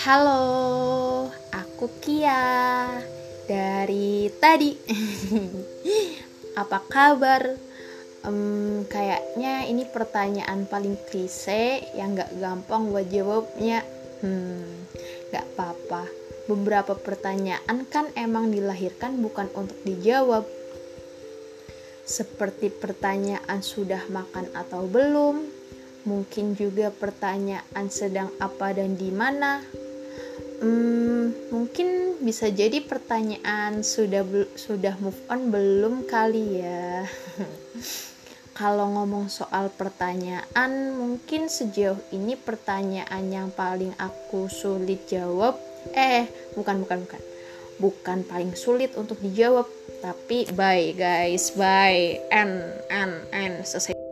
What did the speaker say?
Halo, aku Kia dari tadi. Apa kabar? Um, kayaknya ini pertanyaan paling klise yang gak gampang buat jawabnya. Hmm, gak apa-apa. Beberapa pertanyaan kan emang dilahirkan bukan untuk dijawab. Seperti pertanyaan sudah makan atau belum, mungkin juga pertanyaan sedang apa dan di mana Hmm, mungkin bisa jadi pertanyaan sudah sudah move on belum kali ya. Kalau ngomong soal pertanyaan, mungkin sejauh ini pertanyaan yang paling aku sulit jawab. Eh, bukan bukan bukan. Bukan paling sulit untuk dijawab, tapi bye guys, bye. and and and selesai.